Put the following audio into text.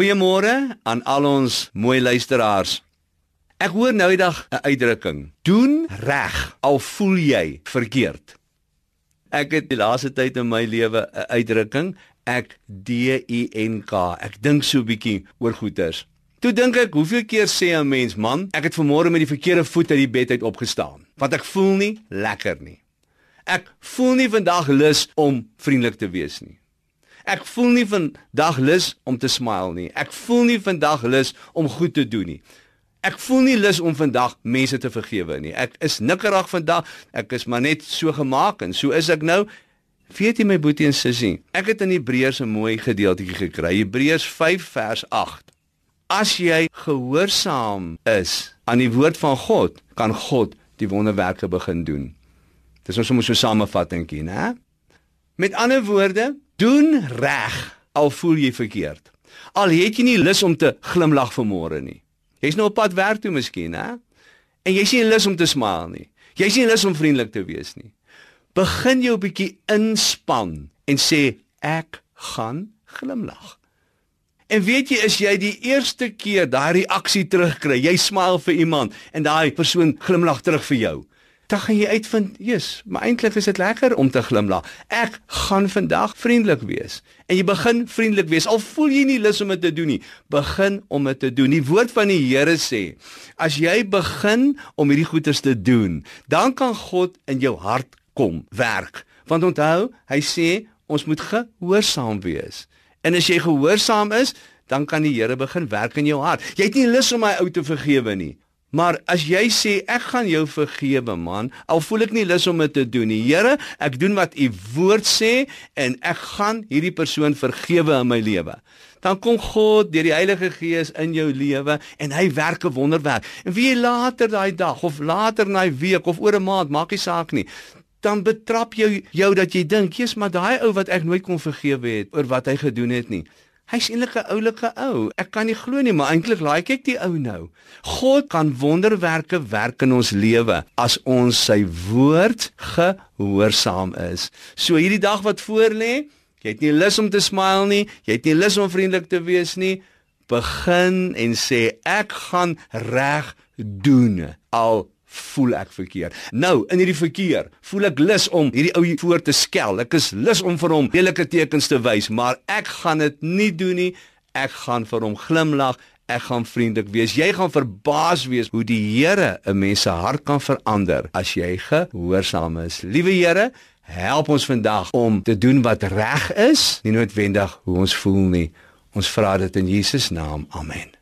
Goeiemôre aan al ons mooi luisteraars. Ek hoor nou die dag 'n uitdrukking: Doen reg al voel jy verkeerd. Ek het die laaste tyd in my lewe 'n uitdrukking, ek D U N K. Ek dink so 'n bietjie oor goeters. Toe dink ek, hoeveel keer sê 'n mens, man, ek het vanmôre met die verkeerde voet uit die bed uit opgestaan, want ek voel nie lekker nie. Ek voel nie vandag lus om vriendelik te wees nie. Ek voel nie vandag lus om te smile nie. Ek voel nie vandag lus om goed te doen nie. Ek voel nie lus om vandag mense te vergewe nie. Ek is nikkerig vandag. Ek is maar net so gemaak en so is ek nou. Weet jy my boetie en sussie, ek het in Hebreërs 'n mooi gedeeltjie gekry. Hebreërs 5 vers 8. As jy gehoorsaam is aan die woord van God, kan God die wonderwerke begin doen. Dis ons moet so 'n samevattingkie, né? Met ander woorde, Doen reg al voel jy verkeerd. Al het jy nie lus om te glimlag vanmôre nie. Jy's nou op pad werk toe miskien, hè? En jy's nie lus om te smile nie. Jy's nie lus om vriendelik te wees nie. Begin jou 'n bietjie inspann en sê ek gaan glimlag. En weet jy is jy die eerste keer daai reaksie terugkry, jy smile vir iemand en daai persoon glimlag terug vir jou dan gaan jy uitvind, "Jesus, maar eintlik is dit lekker om te glimlag. Ek gaan vandag vriendelik wees." En jy begin vriendelik wees al voel jy nie lus om dit te doen nie. Begin om dit te doen. Die woord van die Here sê, as jy begin om hierdie goeders te doen, dan kan God in jou hart kom werk. Want onthou, hy sê ons moet gehoorsaam wees. En as jy gehoorsaam is, dan kan die Here begin werk in jou hart. Jy het nie lus om my ou te vergewe nie. Maar as jy sê ek gaan jou vergewe man, al voel ek nie lus om dit te doen nie. Here, ek doen wat u woord sê en ek gaan hierdie persoon vergewe in my lewe. Dan kom God deur die Heilige Gees in jou lewe en hy werk 'n wonderwerk. En wie later daai dag of later in daai week of oor 'n maand, maak nie saak nie. Dan betrap jy jou dat jy dink, "Jesus, maar daai ou wat ek nooit kon vergewe het oor wat hy gedoen het nie." Hy's eintlik 'n oulike ou. Ek kan nie glo nie, maar eintlik like ek die ou nou. God kan wonderwerke werk in ons lewe as ons sy woord gehoorsaam is. So hierdie dag wat voor lê, jy het nie lus om te smile nie, jy het nie lus om vriendelik te wees nie, begin en sê ek gaan reg doen. Al voel ek verkeerd. Nou, in hierdie verkeer, voel ek lus om hierdie ou voor te skel. Ek is lus om vir hom lelike tekens te wys, maar ek gaan dit nie doen nie. Ek gaan vir hom glimlag. Ek gaan vriendelik wees. Jy gaan verbaas wees hoe die Here 'n mens se hart kan verander as jy gehoorsaam is. Liewe Here, help ons vandag om te doen wat reg is, nie noodwendig hoe ons voel nie. Ons vra dit in Jesus naam. Amen.